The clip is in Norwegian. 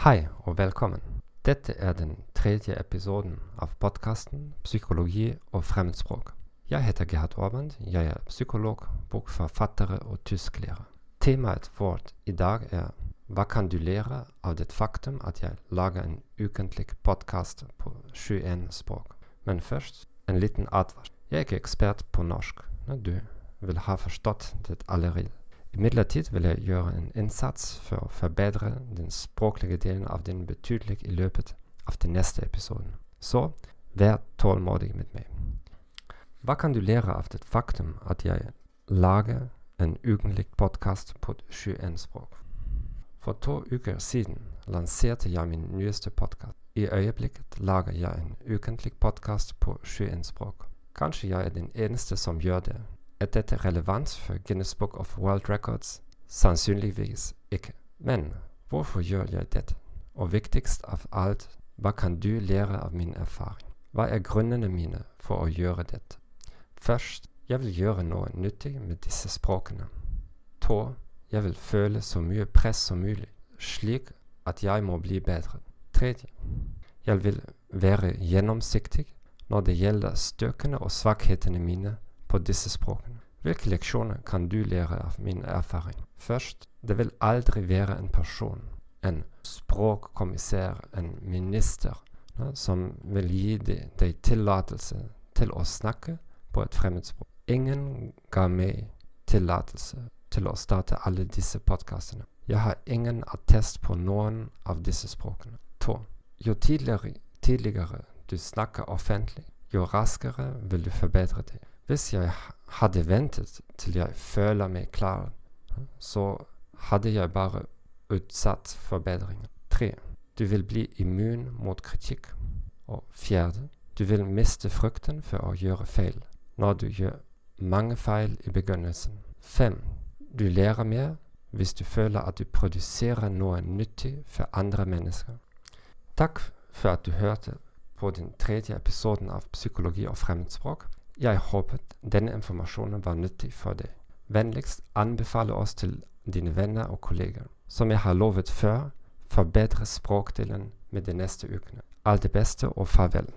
Hei og velkommen. Dette er den tredje episoden av podkasten Psykologi og fremmedspråk. Jeg heter Gerhard Aaband. Jeg er psykolog, bokforfatter og tysklærer. Temaet vårt i dag er Hva kan du lære av det faktum at jeg lager en ukentlig podkast på 21 språk? Men først en liten advarsel. Jeg er ikke ekspert på norsk. Du vil ha forstått det allerede. Imidlertid vil jeg gjøre en innsats for å forbedre den språklige delen av den betydelig i løpet av den neste episoden. Så vær tålmodig med meg. Hva kan du lære av det faktum at jeg lager en ukentlig podkast på 21 språk? For to uker siden lanserte jeg min nyeste podkast. I øyeblikket lager jeg en ukentlig podkast på 21 språk. Kanskje jeg er den eneste som gjør det, er dette relevant for Guinness Book of World Records? Sannsynligvis ikke. Men hvorfor gjør jeg dette? Og viktigst av alt, hva kan du lære av min erfaring? Hva er grunnene mine for å gjøre dette? Først, jeg vil gjøre noe nyttig med disse språkene. To, jeg vil føle så mye press som mulig, slik at jeg må bli bedre. Tredje, jeg vil være gjennomsiktig når det gjelder styrkene og svakhetene mine på disse språkene. Hvilke leksjoner kan du lære av min erfaring? Først, det vil aldri være en person, en språkkommissær, en minister, ne, som vil gi deg tillatelse til å snakke på et fremmedspråk. Ingen ga meg tillatelse til å starte alle disse podkastene. Jeg har ingen attest på noen av disse språkene. To. Jo tidligere, tidligere du snakker offentlig, jo raskere vil du forbedre deg. Hvis jeg hadde ventet til jeg føler meg klar, så hadde jeg bare utsatt forbedringen. Tre. Du vil bli immun mot kritikk. Og fjerde. Du vil miste frukten for å gjøre feil når du gjør mange feil i begynnelsen. Fem. Du lærer mer hvis du føler at du produserer noe nyttig for andre mennesker. Takk for at du hørte på den tredje episoden av Psykologi og fremmedspråk. Jeg håpet denne informasjonen var nyttig for deg. Vennligst anbefale oss til dine venner og kolleger. Som jeg har lovet før, forbedre språkdelen med de neste ukene. Alt det beste og farvel.